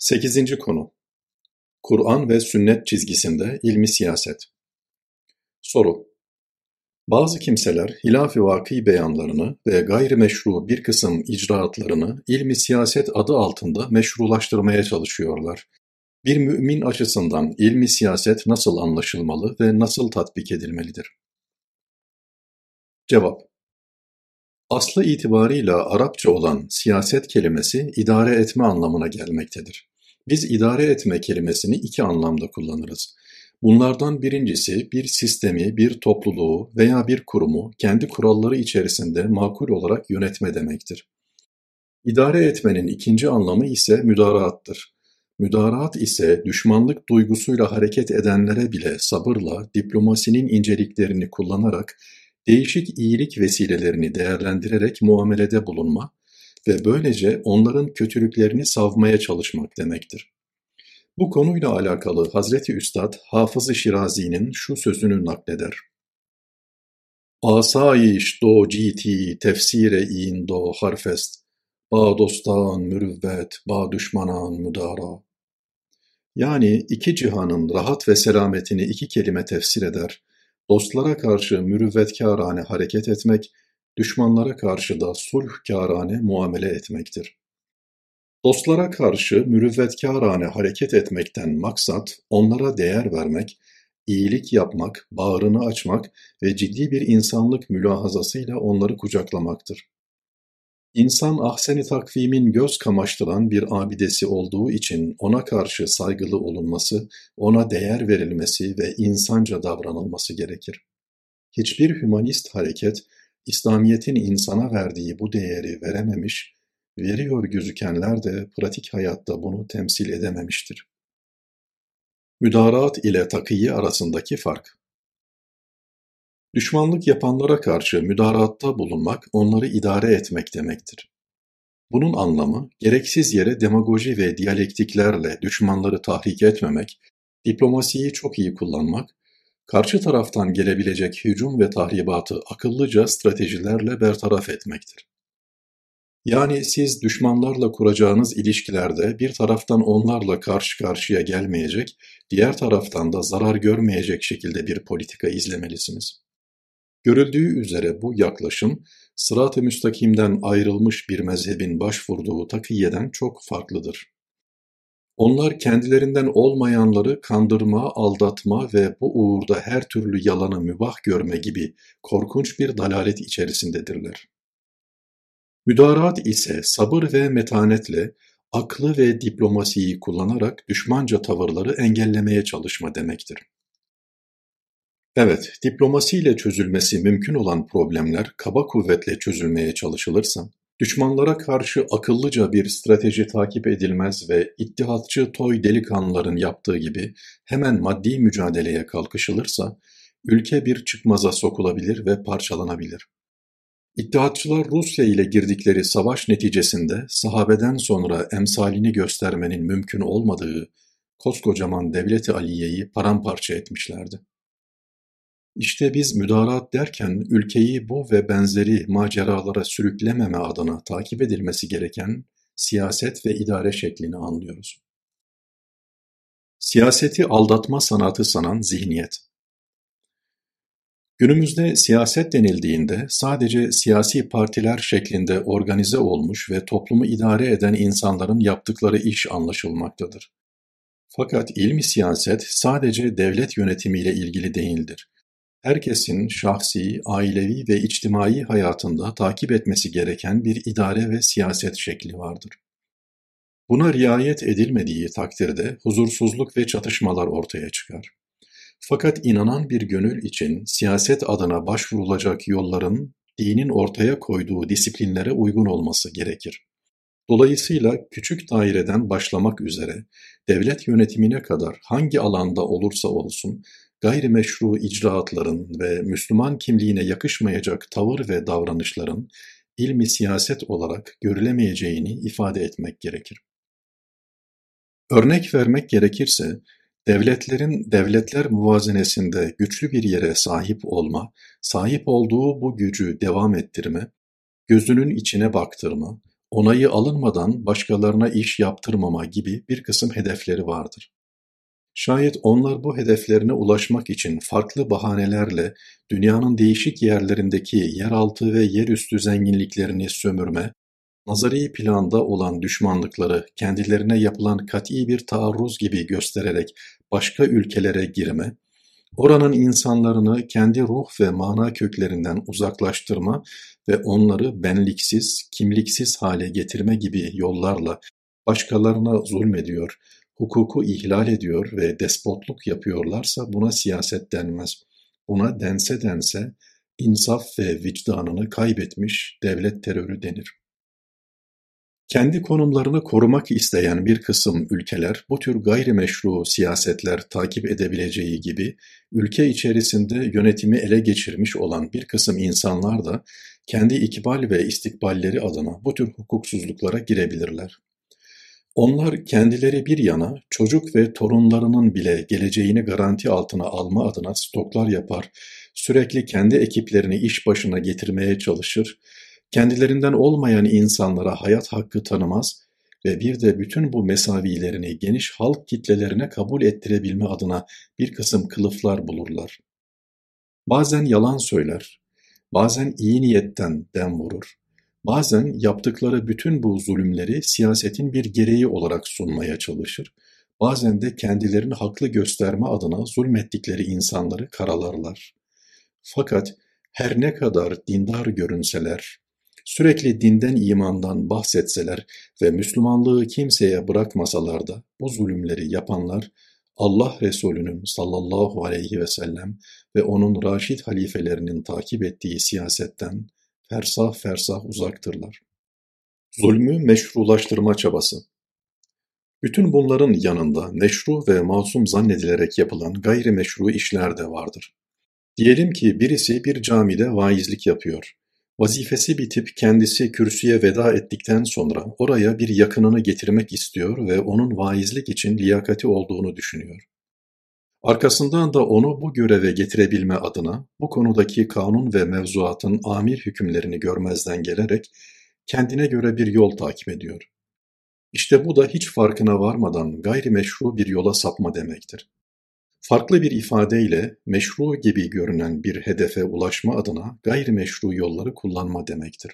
Sekizinci konu: Kur'an ve sünnet çizgisinde ilmi siyaset. Soru: Bazı kimseler hilaf-ı vaki beyanlarını ve gayrimeşru bir kısım icraatlarını ilmi siyaset adı altında meşrulaştırmaya çalışıyorlar. Bir mümin açısından ilmi siyaset nasıl anlaşılmalı ve nasıl tatbik edilmelidir? Cevap: Aslı itibarıyla Arapça olan siyaset kelimesi idare etme anlamına gelmektedir. Biz idare etme kelimesini iki anlamda kullanırız. Bunlardan birincisi bir sistemi, bir topluluğu veya bir kurumu kendi kuralları içerisinde makul olarak yönetme demektir. İdare etmenin ikinci anlamı ise müdaraattır. Müdaraat ise düşmanlık duygusuyla hareket edenlere bile sabırla diplomasinin inceliklerini kullanarak değişik iyilik vesilelerini değerlendirerek muamelede bulunma ve böylece onların kötülüklerini savmaya çalışmak demektir. Bu konuyla alakalı Hazreti Üstad Hafız-ı Şirazi'nin şu sözünü nakleder. Asayiş do citi tefsire in do harfest, ba dostan mürüvvet, ba düşmanan müdara. Yani iki cihanın rahat ve selametini iki kelime tefsir eder, dostlara karşı mürüvvetkârane hareket etmek düşmanlara karşı da sulhkârane muamele etmektir. Dostlara karşı mürüvvetkârane hareket etmekten maksat onlara değer vermek, iyilik yapmak, bağrını açmak ve ciddi bir insanlık mülahazasıyla onları kucaklamaktır. İnsan ahsen-i takvimin göz kamaştıran bir abidesi olduğu için ona karşı saygılı olunması, ona değer verilmesi ve insanca davranılması gerekir. Hiçbir hümanist hareket, İslamiyet'in insana verdiği bu değeri verememiş, veriyor gözükenler de pratik hayatta bunu temsil edememiştir. Müdaraat ile takiyi arasındaki fark Düşmanlık yapanlara karşı müdaraatta bulunmak, onları idare etmek demektir. Bunun anlamı, gereksiz yere demagoji ve diyalektiklerle düşmanları tahrik etmemek, diplomasiyi çok iyi kullanmak karşı taraftan gelebilecek hücum ve tahribatı akıllıca stratejilerle bertaraf etmektir. Yani siz düşmanlarla kuracağınız ilişkilerde bir taraftan onlarla karşı karşıya gelmeyecek, diğer taraftan da zarar görmeyecek şekilde bir politika izlemelisiniz. Görüldüğü üzere bu yaklaşım, sırat-ı müstakimden ayrılmış bir mezhebin başvurduğu takiyeden çok farklıdır. Onlar kendilerinden olmayanları kandırma, aldatma ve bu uğurda her türlü yalanı mübah görme gibi korkunç bir dalalet içerisindedirler. Müdaraat ise sabır ve metanetle, aklı ve diplomasiyi kullanarak düşmanca tavırları engellemeye çalışma demektir. Evet, diplomasiyle çözülmesi mümkün olan problemler kaba kuvvetle çözülmeye çalışılırsa, Düşmanlara karşı akıllıca bir strateji takip edilmez ve ittihatçı toy delikanlıların yaptığı gibi hemen maddi mücadeleye kalkışılırsa, ülke bir çıkmaza sokulabilir ve parçalanabilir. İttihatçılar Rusya ile girdikleri savaş neticesinde sahabeden sonra emsalini göstermenin mümkün olmadığı koskocaman devleti Aliye'yi paramparça etmişlerdi. İşte biz müdaraat derken ülkeyi bu ve benzeri maceralara sürüklememe adına takip edilmesi gereken siyaset ve idare şeklini anlıyoruz. Siyaseti aldatma sanatı sanan zihniyet Günümüzde siyaset denildiğinde sadece siyasi partiler şeklinde organize olmuş ve toplumu idare eden insanların yaptıkları iş anlaşılmaktadır. Fakat ilmi siyaset sadece devlet yönetimiyle ilgili değildir herkesin şahsi, ailevi ve içtimai hayatında takip etmesi gereken bir idare ve siyaset şekli vardır. Buna riayet edilmediği takdirde huzursuzluk ve çatışmalar ortaya çıkar. Fakat inanan bir gönül için siyaset adına başvurulacak yolların dinin ortaya koyduğu disiplinlere uygun olması gerekir. Dolayısıyla küçük daireden başlamak üzere devlet yönetimine kadar hangi alanda olursa olsun gayrimeşru icraatların ve Müslüman kimliğine yakışmayacak tavır ve davranışların ilmi siyaset olarak görülemeyeceğini ifade etmek gerekir. Örnek vermek gerekirse, devletlerin devletler muvazenesinde güçlü bir yere sahip olma, sahip olduğu bu gücü devam ettirme, gözünün içine baktırma, onayı alınmadan başkalarına iş yaptırmama gibi bir kısım hedefleri vardır. Şayet onlar bu hedeflerine ulaşmak için farklı bahanelerle dünyanın değişik yerlerindeki yeraltı ve yerüstü zenginliklerini sömürme, nazari planda olan düşmanlıkları kendilerine yapılan kat'i bir taarruz gibi göstererek başka ülkelere girme, oranın insanlarını kendi ruh ve mana köklerinden uzaklaştırma ve onları benliksiz, kimliksiz hale getirme gibi yollarla başkalarına zulmediyor, hukuku ihlal ediyor ve despotluk yapıyorlarsa buna siyaset denmez. Buna dense dense insaf ve vicdanını kaybetmiş devlet terörü denir. Kendi konumlarını korumak isteyen bir kısım ülkeler bu tür gayrimeşru siyasetler takip edebileceği gibi ülke içerisinde yönetimi ele geçirmiş olan bir kısım insanlar da kendi ikbal ve istikballeri adına bu tür hukuksuzluklara girebilirler. Onlar kendileri bir yana çocuk ve torunlarının bile geleceğini garanti altına alma adına stoklar yapar, sürekli kendi ekiplerini iş başına getirmeye çalışır, kendilerinden olmayan insanlara hayat hakkı tanımaz ve bir de bütün bu mesavilerini geniş halk kitlelerine kabul ettirebilme adına bir kısım kılıflar bulurlar. Bazen yalan söyler, bazen iyi niyetten dem vurur, bazen yaptıkları bütün bu zulümleri siyasetin bir gereği olarak sunmaya çalışır, bazen de kendilerini haklı gösterme adına zulmettikleri insanları karalarlar. Fakat her ne kadar dindar görünseler, Sürekli dinden imandan bahsetseler ve Müslümanlığı kimseye bırakmasalar da bu zulümleri yapanlar Allah Resulü'nün sallallahu aleyhi ve sellem ve onun raşid halifelerinin takip ettiği siyasetten fersah fersah uzaktırlar. Zulmü meşrulaştırma çabası Bütün bunların yanında meşru ve masum zannedilerek yapılan gayrimeşru işler de vardır. Diyelim ki birisi bir camide vaizlik yapıyor Vazifesi bitip kendisi kürsüye veda ettikten sonra oraya bir yakınını getirmek istiyor ve onun vaizlik için liyakati olduğunu düşünüyor. Arkasından da onu bu göreve getirebilme adına bu konudaki kanun ve mevzuatın amir hükümlerini görmezden gelerek kendine göre bir yol takip ediyor. İşte bu da hiç farkına varmadan gayrimeşru bir yola sapma demektir. Farklı bir ifadeyle meşru gibi görünen bir hedefe ulaşma adına gayrimeşru yolları kullanma demektir.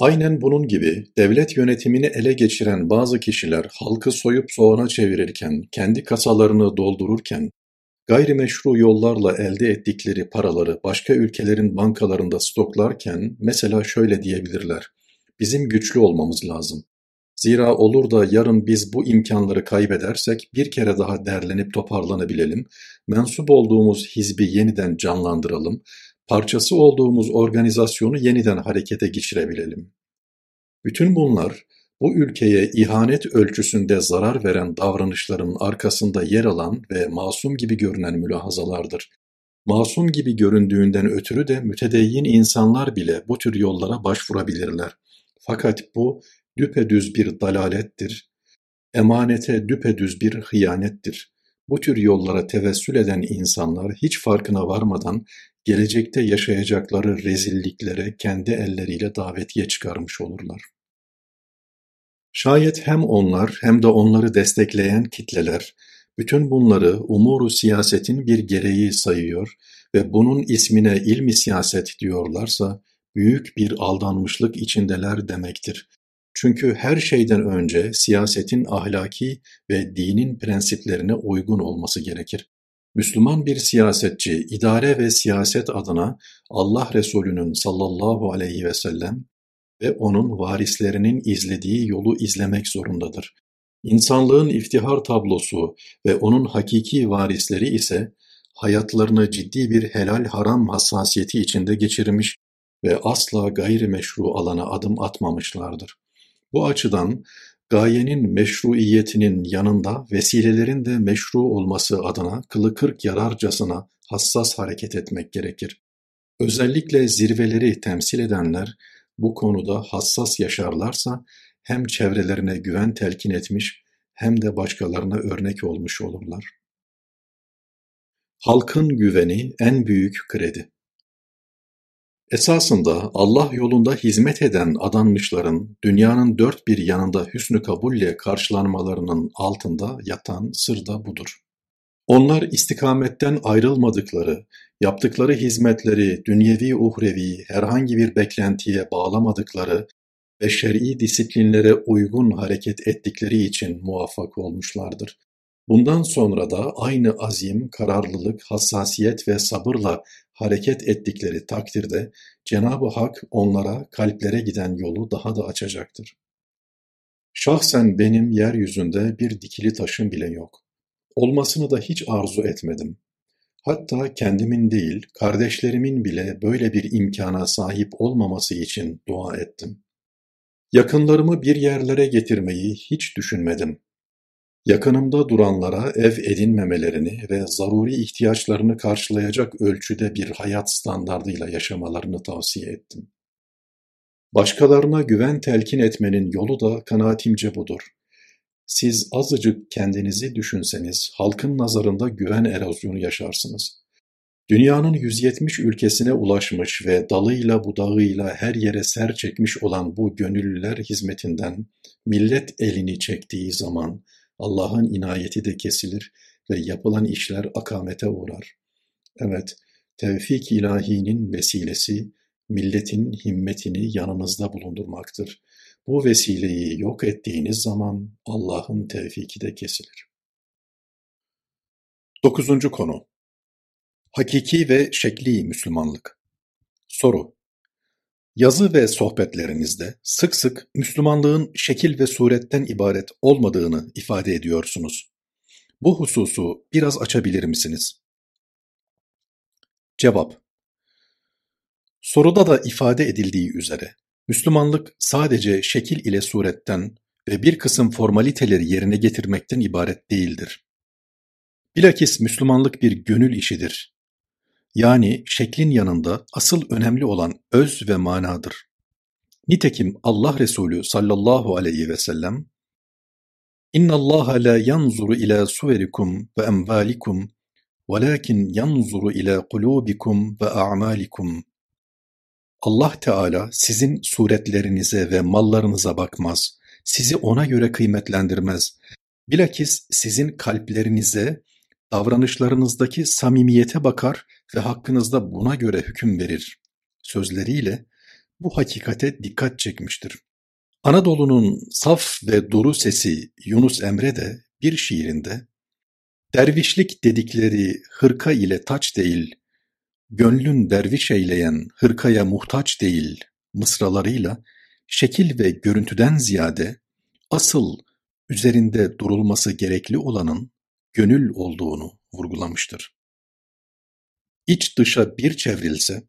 Aynen bunun gibi devlet yönetimini ele geçiren bazı kişiler halkı soyup soğana çevirirken, kendi kasalarını doldururken, gayrimeşru yollarla elde ettikleri paraları başka ülkelerin bankalarında stoklarken mesela şöyle diyebilirler. Bizim güçlü olmamız lazım. Zira olur da yarın biz bu imkanları kaybedersek bir kere daha derlenip toparlanabilelim, mensup olduğumuz hizbi yeniden canlandıralım, parçası olduğumuz organizasyonu yeniden harekete geçirebilelim. Bütün bunlar bu ülkeye ihanet ölçüsünde zarar veren davranışların arkasında yer alan ve masum gibi görünen mülahazalardır. Masum gibi göründüğünden ötürü de mütedeyyin insanlar bile bu tür yollara başvurabilirler. Fakat bu düpedüz bir dalalettir, emanete düpedüz bir hıyanettir. Bu tür yollara tevessül eden insanlar hiç farkına varmadan gelecekte yaşayacakları rezilliklere kendi elleriyle davetiye çıkarmış olurlar. Şayet hem onlar hem de onları destekleyen kitleler bütün bunları umuru siyasetin bir gereği sayıyor ve bunun ismine ilmi siyaset diyorlarsa büyük bir aldanmışlık içindeler demektir. Çünkü her şeyden önce siyasetin ahlaki ve dinin prensiplerine uygun olması gerekir. Müslüman bir siyasetçi idare ve siyaset adına Allah Resulü'nün sallallahu aleyhi ve sellem ve onun varislerinin izlediği yolu izlemek zorundadır. İnsanlığın iftihar tablosu ve onun hakiki varisleri ise hayatlarını ciddi bir helal haram hassasiyeti içinde geçirmiş ve asla gayrimeşru alana adım atmamışlardır. Bu açıdan gayenin meşruiyetinin yanında vesilelerin de meşru olması adına kılı kırk yararcasına hassas hareket etmek gerekir. Özellikle zirveleri temsil edenler bu konuda hassas yaşarlarsa hem çevrelerine güven telkin etmiş hem de başkalarına örnek olmuş olurlar. Halkın güveni en büyük kredi. Esasında Allah yolunda hizmet eden adanmışların dünyanın dört bir yanında hüsnü kabulle karşılanmalarının altında yatan sır da budur. Onlar istikametten ayrılmadıkları, yaptıkları hizmetleri dünyevi uhrevi herhangi bir beklentiye bağlamadıkları ve şer'i disiplinlere uygun hareket ettikleri için muvaffak olmuşlardır. Bundan sonra da aynı azim, kararlılık, hassasiyet ve sabırla hareket ettikleri takdirde Cenab-ı Hak onlara kalplere giden yolu daha da açacaktır. Şahsen benim yeryüzünde bir dikili taşım bile yok. Olmasını da hiç arzu etmedim. Hatta kendimin değil, kardeşlerimin bile böyle bir imkana sahip olmaması için dua ettim. Yakınlarımı bir yerlere getirmeyi hiç düşünmedim. Yakınımda duranlara ev edinmemelerini ve zaruri ihtiyaçlarını karşılayacak ölçüde bir hayat standardıyla yaşamalarını tavsiye ettim. Başkalarına güven telkin etmenin yolu da kanaatimce budur. Siz azıcık kendinizi düşünseniz halkın nazarında güven erozyonu yaşarsınız. Dünyanın 170 ülkesine ulaşmış ve dalıyla budağıyla her yere ser çekmiş olan bu gönüllüler hizmetinden millet elini çektiği zaman Allah'ın inayeti de kesilir ve yapılan işler akamete uğrar. Evet, tevfik ilahinin vesilesi milletin himmetini yanınızda bulundurmaktır. Bu vesileyi yok ettiğiniz zaman Allah'ın tevfiki de kesilir. Dokuzuncu konu Hakiki ve şekli Müslümanlık Soru Yazı ve sohbetlerinizde sık sık Müslümanlığın şekil ve suretten ibaret olmadığını ifade ediyorsunuz. Bu hususu biraz açabilir misiniz? Cevap Soruda da ifade edildiği üzere, Müslümanlık sadece şekil ile suretten ve bir kısım formaliteleri yerine getirmekten ibaret değildir. Bilakis Müslümanlık bir gönül işidir yani şeklin yanında asıl önemli olan öz ve manadır. Nitekim Allah Resulü sallallahu aleyhi ve sellem İnna Allah la yanzuru ila suverikum ve emvalikum velakin yanzuru ila kulubikum ve a'malikum. Allah Teala sizin suretlerinize ve mallarınıza bakmaz. Sizi ona göre kıymetlendirmez. Bilakis sizin kalplerinize davranışlarınızdaki samimiyete bakar ve hakkınızda buna göre hüküm verir sözleriyle bu hakikate dikkat çekmiştir. Anadolu'nun saf ve duru sesi Yunus Emre de bir şiirinde dervişlik dedikleri hırka ile taç değil, gönlün derviş eyleyen hırkaya muhtaç değil mısralarıyla şekil ve görüntüden ziyade asıl üzerinde durulması gerekli olanın gönül olduğunu vurgulamıştır. İç dışa bir çevrilse,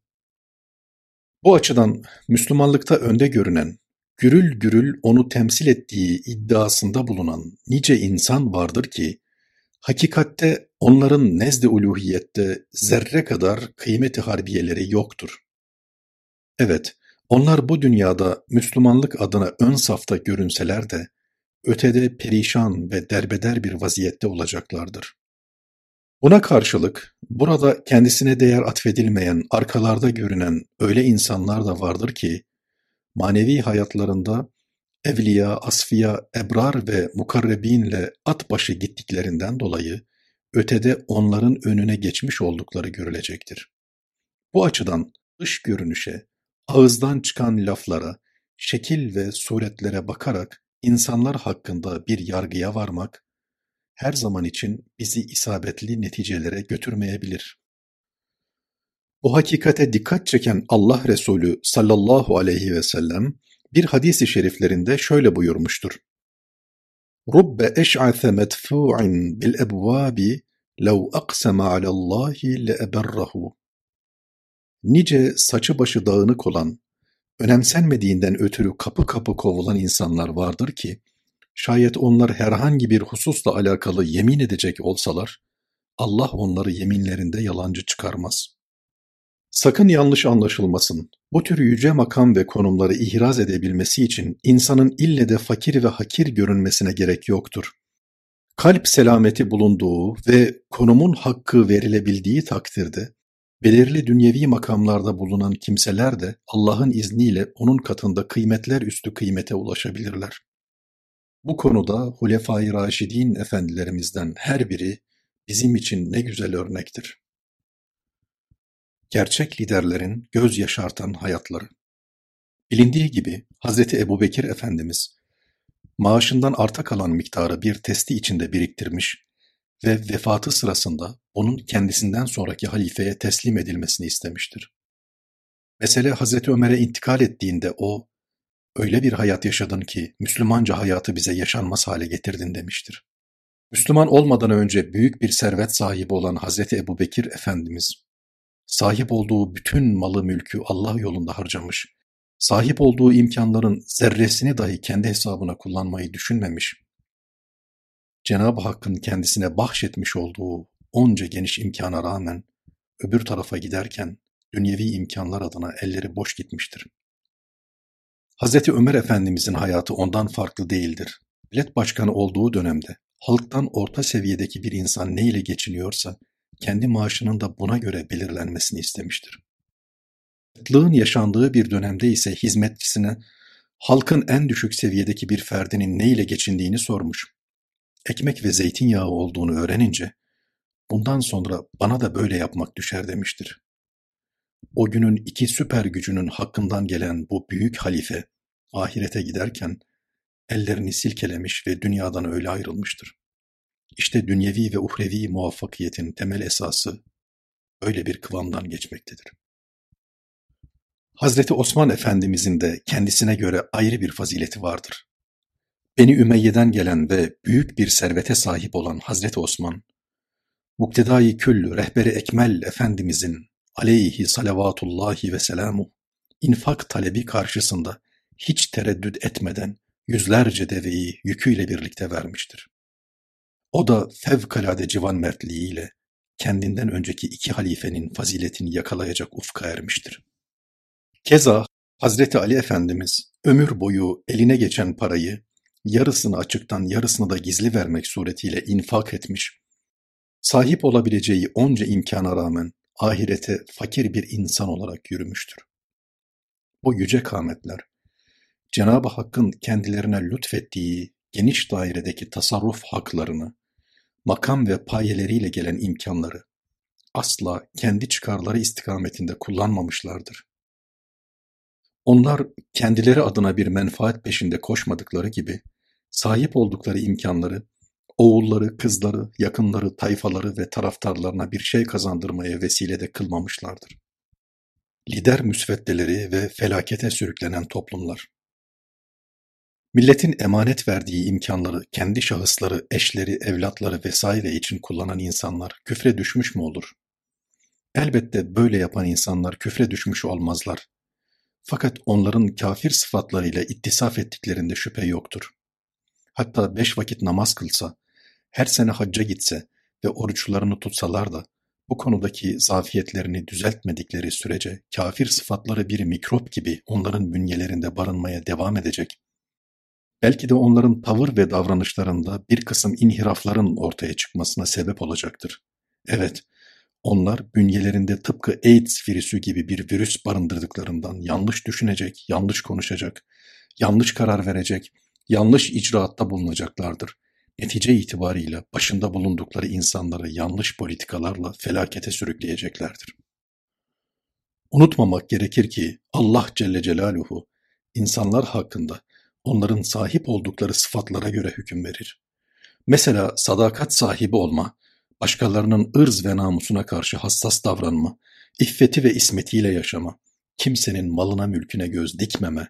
bu açıdan Müslümanlıkta önde görünen, gürül gürül onu temsil ettiği iddiasında bulunan nice insan vardır ki, hakikatte onların nezd-i uluhiyette zerre kadar kıymeti harbiyeleri yoktur. Evet, onlar bu dünyada Müslümanlık adına ön safta görünseler de, ötede perişan ve derbeder bir vaziyette olacaklardır. Buna karşılık burada kendisine değer atfedilmeyen, arkalarda görünen öyle insanlar da vardır ki, manevi hayatlarında evliya, asfiya, ebrar ve mukarrebinle at başı gittiklerinden dolayı ötede onların önüne geçmiş oldukları görülecektir. Bu açıdan dış görünüşe, ağızdan çıkan laflara, şekil ve suretlere bakarak insanlar hakkında bir yargıya varmak, her zaman için bizi isabetli neticelere götürmeyebilir. Bu hakikate dikkat çeken Allah Resulü sallallahu aleyhi ve sellem bir hadisi şeriflerinde şöyle buyurmuştur. Rubbe eş'ase medfu'in bil ebvabi lev aksema alallahi le eberrahu. Nice saçı başı dağınık olan, önemsenmediğinden ötürü kapı kapı kovulan insanlar vardır ki, şayet onlar herhangi bir hususla alakalı yemin edecek olsalar, Allah onları yeminlerinde yalancı çıkarmaz. Sakın yanlış anlaşılmasın. Bu tür yüce makam ve konumları ihraz edebilmesi için insanın ille de fakir ve hakir görünmesine gerek yoktur. Kalp selameti bulunduğu ve konumun hakkı verilebildiği takdirde Belirli dünyevi makamlarda bulunan kimseler de Allah'ın izniyle onun katında kıymetler üstü kıymete ulaşabilirler. Bu konuda Hulefai Raşidin efendilerimizden her biri bizim için ne güzel örnektir. Gerçek liderlerin göz yaşartan hayatları. Bilindiği gibi Hazreti Ebubekir Efendimiz maaşından arta kalan miktarı bir testi içinde biriktirmiş ve vefatı sırasında onun kendisinden sonraki halifeye teslim edilmesini istemiştir. Mesele Hazreti Ömer'e intikal ettiğinde o, öyle bir hayat yaşadın ki Müslümanca hayatı bize yaşanmaz hale getirdin demiştir. Müslüman olmadan önce büyük bir servet sahibi olan Hazreti Ebubekir Efendimiz, sahip olduğu bütün malı mülkü Allah yolunda harcamış, sahip olduğu imkanların zerresini dahi kendi hesabına kullanmayı düşünmemiş, Cenab-ı Hakk'ın kendisine bahşetmiş olduğu onca geniş imkana rağmen öbür tarafa giderken dünyevi imkanlar adına elleri boş gitmiştir. Hazreti Ömer Efendimizin hayatı ondan farklı değildir. Millet başkanı olduğu dönemde halktan orta seviyedeki bir insan ne ile geçiniyorsa kendi maaşının da buna göre belirlenmesini istemiştir. Kıtlığın yaşandığı bir dönemde ise hizmetçisine halkın en düşük seviyedeki bir ferdinin ne ile geçindiğini sormuş. Ekmek ve zeytinyağı olduğunu öğrenince bundan sonra bana da böyle yapmak düşer demiştir. O günün iki süper gücünün hakkından gelen bu büyük halife ahirete giderken ellerini silkelemiş ve dünyadan öyle ayrılmıştır. İşte dünyevi ve uhrevi muvaffakiyetin temel esası öyle bir kıvamdan geçmektedir. Hazreti Osman Efendimizin de kendisine göre ayrı bir fazileti vardır. Beni Ümeyye'den gelen ve büyük bir servete sahip olan Hazreti Osman, Muktedai Küllü Rehberi Ekmel Efendimizin aleyhi salavatullahi ve selamu infak talebi karşısında hiç tereddüt etmeden yüzlerce deveyi yüküyle birlikte vermiştir. O da fevkalade civan mertliğiyle kendinden önceki iki halifenin faziletini yakalayacak ufka ermiştir. Keza Hazreti Ali Efendimiz ömür boyu eline geçen parayı yarısını açıktan yarısını da gizli vermek suretiyle infak etmiş, sahip olabileceği onca imkana rağmen ahirete fakir bir insan olarak yürümüştür. Bu yüce kâmetler, Cenab-ı Hakk'ın kendilerine lütfettiği geniş dairedeki tasarruf haklarını, makam ve payeleriyle gelen imkanları asla kendi çıkarları istikametinde kullanmamışlardır. Onlar kendileri adına bir menfaat peşinde koşmadıkları gibi sahip oldukları imkanları oğulları, kızları, yakınları, tayfaları ve taraftarlarına bir şey kazandırmaya vesile de kılmamışlardır. Lider müsveddeleri ve felakete sürüklenen toplumlar. Milletin emanet verdiği imkanları kendi şahısları, eşleri, evlatları vesaire için kullanan insanlar küfre düşmüş mü olur? Elbette böyle yapan insanlar küfre düşmüş olmazlar. Fakat onların kafir sıfatlarıyla ittisaf ettiklerinde şüphe yoktur. Hatta beş vakit namaz kılsa, her sene hacca gitse ve oruçlarını tutsalar da bu konudaki zafiyetlerini düzeltmedikleri sürece kafir sıfatları bir mikrop gibi onların bünyelerinde barınmaya devam edecek. Belki de onların tavır ve davranışlarında bir kısım inhirafların ortaya çıkmasına sebep olacaktır. Evet, onlar bünyelerinde tıpkı AIDS virüsü gibi bir virüs barındırdıklarından yanlış düşünecek, yanlış konuşacak, yanlış karar verecek, yanlış icraatta bulunacaklardır. Netice itibarıyla başında bulundukları insanları yanlış politikalarla felakete sürükleyeceklerdir. Unutmamak gerekir ki Allah Celle Celaluhu insanlar hakkında onların sahip oldukları sıfatlara göre hüküm verir. Mesela sadakat sahibi olma, başkalarının ırz ve namusuna karşı hassas davranma, iffeti ve ismetiyle yaşama, kimsenin malına mülküne göz dikmeme,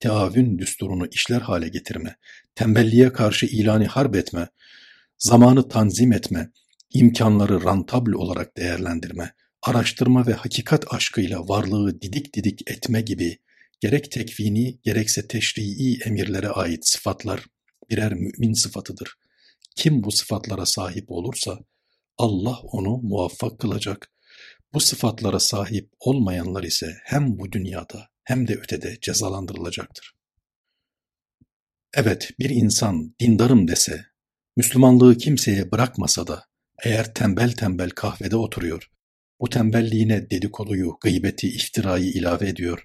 teavün düsturunu işler hale getirme, tembelliğe karşı ilani harp etme, zamanı tanzim etme, imkanları rantabl olarak değerlendirme, araştırma ve hakikat aşkıyla varlığı didik didik etme gibi gerek tekvini gerekse teşrii emirlere ait sıfatlar birer mümin sıfatıdır. Kim bu sıfatlara sahip olursa Allah onu muvaffak kılacak. Bu sıfatlara sahip olmayanlar ise hem bu dünyada hem de ötede cezalandırılacaktır. Evet, bir insan dindarım dese, Müslümanlığı kimseye bırakmasa da, eğer tembel tembel kahvede oturuyor, Bu tembelliğine dedikoduyu, gıybeti, iftirayı ilave ediyor.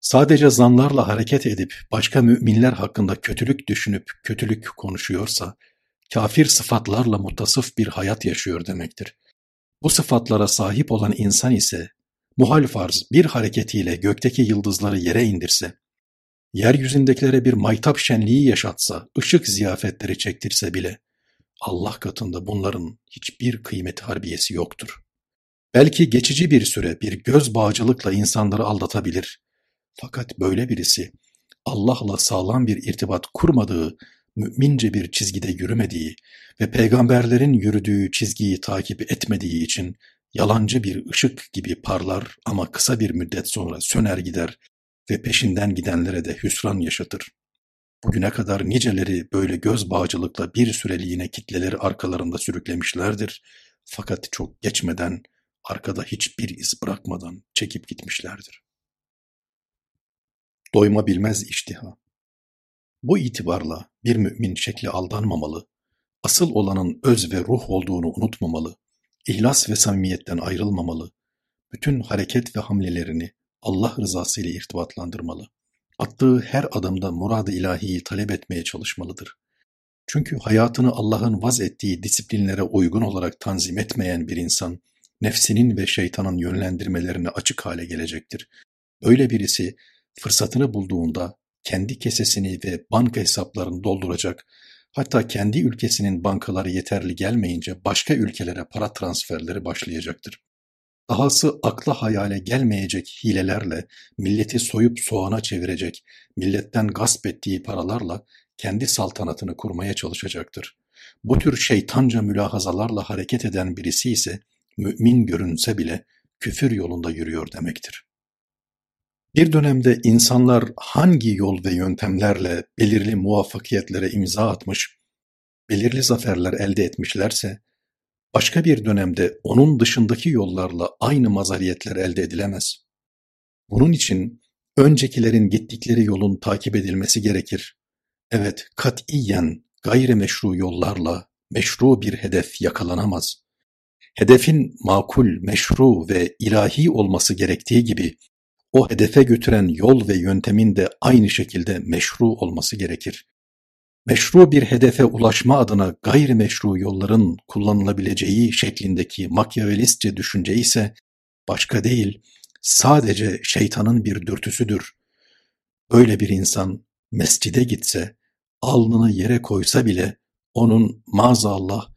Sadece zanlarla hareket edip başka müminler hakkında kötülük düşünüp kötülük konuşuyorsa, kafir sıfatlarla mutasıf bir hayat yaşıyor demektir. Bu sıfatlara sahip olan insan ise muhal farz bir hareketiyle gökteki yıldızları yere indirse, yeryüzündekilere bir maytap şenliği yaşatsa, ışık ziyafetleri çektirse bile Allah katında bunların hiçbir kıymeti harbiyesi yoktur. Belki geçici bir süre bir göz bağcılıkla insanları aldatabilir. Fakat böyle birisi Allah'la sağlam bir irtibat kurmadığı, mümince bir çizgide yürümediği ve peygamberlerin yürüdüğü çizgiyi takip etmediği için yalancı bir ışık gibi parlar ama kısa bir müddet sonra söner gider ve peşinden gidenlere de hüsran yaşatır. Bugüne kadar niceleri böyle göz bağcılıkla bir süreliğine kitleleri arkalarında sürüklemişlerdir. Fakat çok geçmeden, arkada hiçbir iz bırakmadan çekip gitmişlerdir. Doyma bilmez iştiha. Bu itibarla bir mümin şekli aldanmamalı, asıl olanın öz ve ruh olduğunu unutmamalı, ihlas ve samimiyetten ayrılmamalı, bütün hareket ve hamlelerini Allah rızası ile irtibatlandırmalı. Attığı her adımda murad-ı ilahiyi talep etmeye çalışmalıdır. Çünkü hayatını Allah'ın vaz ettiği disiplinlere uygun olarak tanzim etmeyen bir insan, nefsinin ve şeytanın yönlendirmelerine açık hale gelecektir. Böyle birisi fırsatını bulduğunda kendi kesesini ve banka hesaplarını dolduracak, hatta kendi ülkesinin bankaları yeterli gelmeyince başka ülkelere para transferleri başlayacaktır. Dahası akla hayale gelmeyecek hilelerle milleti soyup soğana çevirecek, milletten gasp ettiği paralarla kendi saltanatını kurmaya çalışacaktır. Bu tür şeytanca mülahazalarla hareket eden birisi ise mümin görünse bile küfür yolunda yürüyor demektir. Bir dönemde insanlar hangi yol ve yöntemlerle belirli muvaffakiyetlere imza atmış, belirli zaferler elde etmişlerse, başka bir dönemde onun dışındaki yollarla aynı mazariyetler elde edilemez. Bunun için öncekilerin gittikleri yolun takip edilmesi gerekir. Evet, katiyen gayrimeşru yollarla meşru bir hedef yakalanamaz. Hedefin makul, meşru ve ilahi olması gerektiği gibi o hedefe götüren yol ve yöntemin de aynı şekilde meşru olması gerekir. Meşru bir hedefe ulaşma adına gayrimeşru yolların kullanılabileceği şeklindeki makyavelistçe düşünce ise başka değil, sadece şeytanın bir dürtüsüdür. Böyle bir insan mescide gitse, alnını yere koysa bile onun maazallah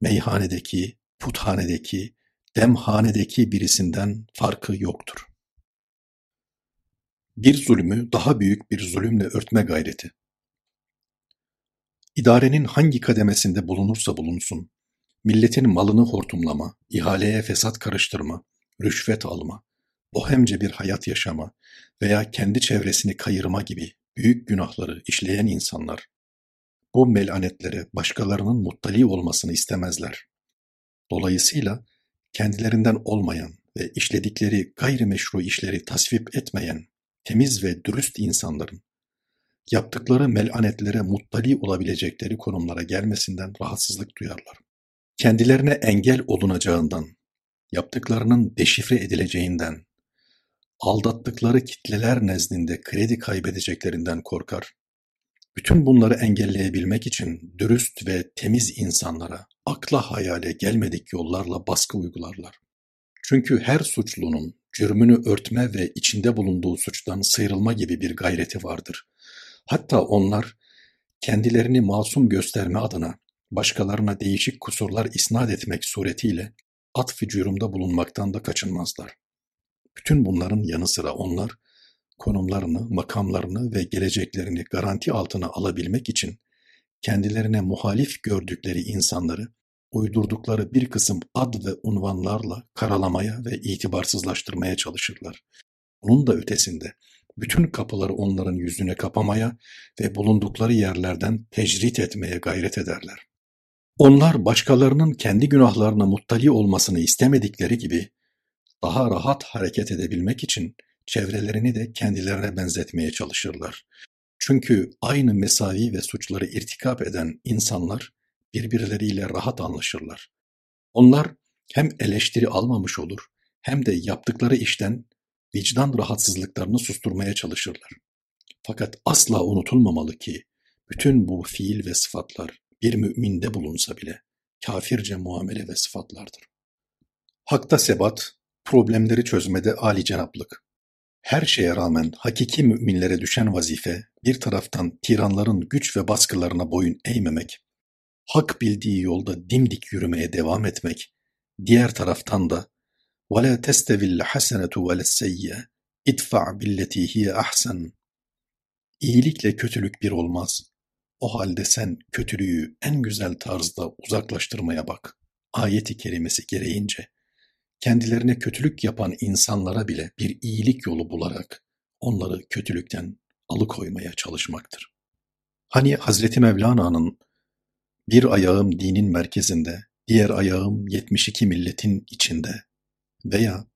meyhanedeki, puthanedeki, demhanedeki birisinden farkı yoktur. Bir zulmü daha büyük bir zulümle örtme gayreti. İdarenin hangi kademesinde bulunursa bulunsun, milletin malını hortumlama, ihaleye fesat karıştırma, rüşvet alma, bohemce bir hayat yaşama veya kendi çevresini kayırma gibi büyük günahları işleyen insanlar, bu melanetlere başkalarının muttali olmasını istemezler. Dolayısıyla kendilerinden olmayan ve işledikleri gayrimeşru işleri tasvip etmeyen temiz ve dürüst insanların yaptıkları melanetlere muttali olabilecekleri konumlara gelmesinden rahatsızlık duyarlar. Kendilerine engel olunacağından, yaptıklarının deşifre edileceğinden, aldattıkları kitleler nezdinde kredi kaybedeceklerinden korkar. Bütün bunları engelleyebilmek için dürüst ve temiz insanlara akla hayale gelmedik yollarla baskı uygularlar. Çünkü her suçlunun cürmünü örtme ve içinde bulunduğu suçtan sıyrılma gibi bir gayreti vardır. Hatta onlar kendilerini masum gösterme adına başkalarına değişik kusurlar isnat etmek suretiyle atf-ı cürümde bulunmaktan da kaçınmazlar. Bütün bunların yanı sıra onlar konumlarını, makamlarını ve geleceklerini garanti altına alabilmek için kendilerine muhalif gördükleri insanları uydurdukları bir kısım ad ve unvanlarla karalamaya ve itibarsızlaştırmaya çalışırlar. Bunun da ötesinde bütün kapıları onların yüzüne kapamaya ve bulundukları yerlerden tecrit etmeye gayret ederler. Onlar başkalarının kendi günahlarına muttali olmasını istemedikleri gibi daha rahat hareket edebilmek için çevrelerini de kendilerine benzetmeye çalışırlar. Çünkü aynı mesavi ve suçları irtikap eden insanlar birbirleriyle rahat anlaşırlar. Onlar hem eleştiri almamış olur hem de yaptıkları işten vicdan rahatsızlıklarını susturmaya çalışırlar. Fakat asla unutulmamalı ki bütün bu fiil ve sıfatlar bir müminde bulunsa bile kafirce muamele ve sıfatlardır. Hakta sebat, problemleri çözmede âli cenaplık. Her şeye rağmen hakiki müminlere düşen vazife bir taraftan tiranların güç ve baskılarına boyun eğmemek, hak bildiği yolda dimdik yürümeye devam etmek, diğer taraftan da وَلَا تَسْتَوِي الْحَسَنَةُ وَلَا السَّيِّئَةُ اِدْفَعْ بِالَّتِي هِيَ أَحْسَنُ İyilikle kötülük bir olmaz. O halde sen kötülüğü en güzel tarzda uzaklaştırmaya bak. Ayeti kerimesi gereğince kendilerine kötülük yapan insanlara bile bir iyilik yolu bularak onları kötülükten alıkoymaya çalışmaktır. Hani Hazreti Mevlana'nın bir ayağım dinin merkezinde, diğer ayağım 72 milletin içinde. Veya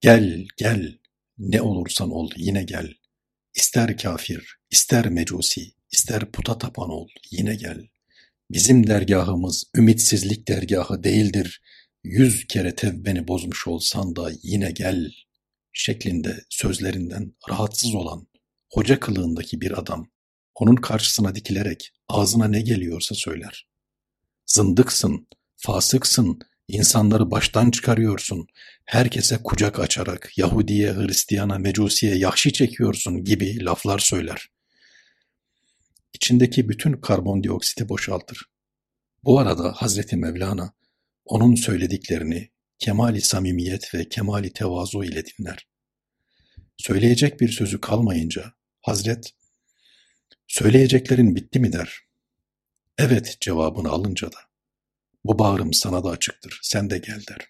gel gel ne olursan ol yine gel, ister kafir, ister mecusi, ister puta tapan ol yine gel. Bizim dergahımız ümitsizlik dergahı değildir, yüz kere tevbeni bozmuş olsan da yine gel. şeklinde sözlerinden rahatsız olan hoca kılığındaki bir adam onun karşısına dikilerek ağzına ne geliyorsa söyler. Zındıksın, fasıksın, insanları baştan çıkarıyorsun, herkese kucak açarak Yahudiye, Hristiyana, Mecusiye yahşi çekiyorsun gibi laflar söyler. İçindeki bütün karbondioksiti boşaltır. Bu arada Hazreti Mevlana onun söylediklerini kemali samimiyet ve kemali tevazu ile dinler. Söyleyecek bir sözü kalmayınca Hazret, söyleyeceklerin bitti mi der. Evet cevabını alınca da, bu bağrım sana da açıktır, sen de gel der.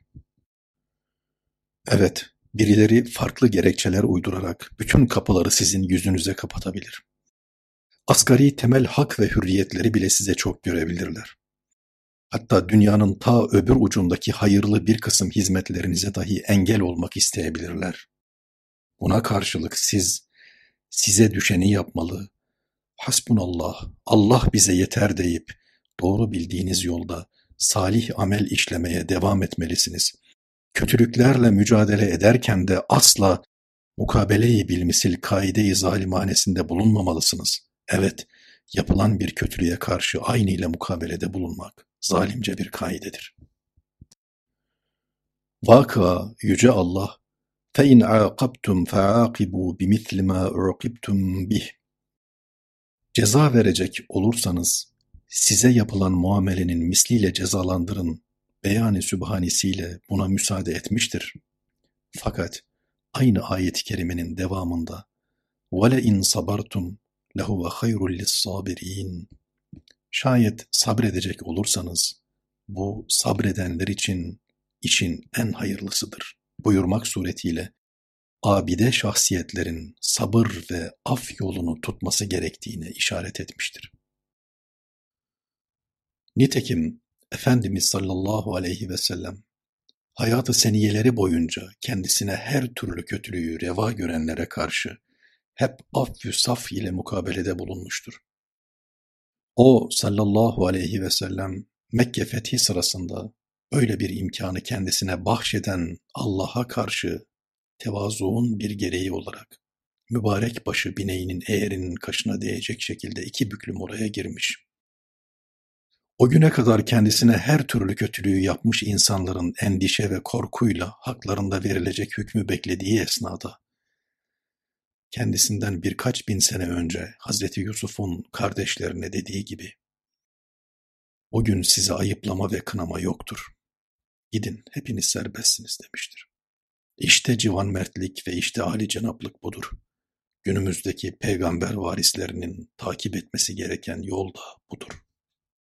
Evet, birileri farklı gerekçeler uydurarak bütün kapıları sizin yüzünüze kapatabilir. Asgari temel hak ve hürriyetleri bile size çok görebilirler. Hatta dünyanın ta öbür ucundaki hayırlı bir kısım hizmetlerinize dahi engel olmak isteyebilirler. Buna karşılık siz, size düşeni yapmalı, hasbunallah, Allah bize yeter deyip doğru bildiğiniz yolda salih amel işlemeye devam etmelisiniz. Kötülüklerle mücadele ederken de asla mukabeleyi bilmisil kaide-i zalimanesinde bulunmamalısınız. Evet, yapılan bir kötülüğe karşı aynı ile mukabelede bulunmak zalimce bir kaidedir. Vaka yüce Allah fe in aqabtum faaqibu bimithli ma uqibtum bih Ceza verecek olursanız size yapılan muamelenin misliyle cezalandırın beyan-ı sübhanesiyle buna müsaade etmiştir. Fakat aynı ayet-i kerimenin devamında وَلَاِنْ صَبَرْتُمْ لَهُوَ خَيْرٌ لِلصَّابِرِينَ Şayet sabredecek olursanız bu sabredenler için işin en hayırlısıdır buyurmak suretiyle abide şahsiyetlerin sabır ve af yolunu tutması gerektiğine işaret etmiştir. Nitekim Efendimiz sallallahu aleyhi ve sellem hayatı seniyeleri boyunca kendisine her türlü kötülüğü reva görenlere karşı hep affü saf ile mukabelede bulunmuştur. O sallallahu aleyhi ve sellem Mekke fethi sırasında öyle bir imkanı kendisine bahşeden Allah'a karşı tevazuun bir gereği olarak mübarek başı bineğinin eğerinin kaşına değecek şekilde iki büklüm oraya girmiş. O güne kadar kendisine her türlü kötülüğü yapmış insanların endişe ve korkuyla haklarında verilecek hükmü beklediği esnada kendisinden birkaç bin sene önce Hazreti Yusuf'un kardeşlerine dediği gibi, o gün size ayıplama ve kınama yoktur. Gidin hepiniz serbestsiniz demiştir. İşte civan mertlik ve işte âli cenaplık budur. Günümüzdeki peygamber varislerinin takip etmesi gereken yol da budur.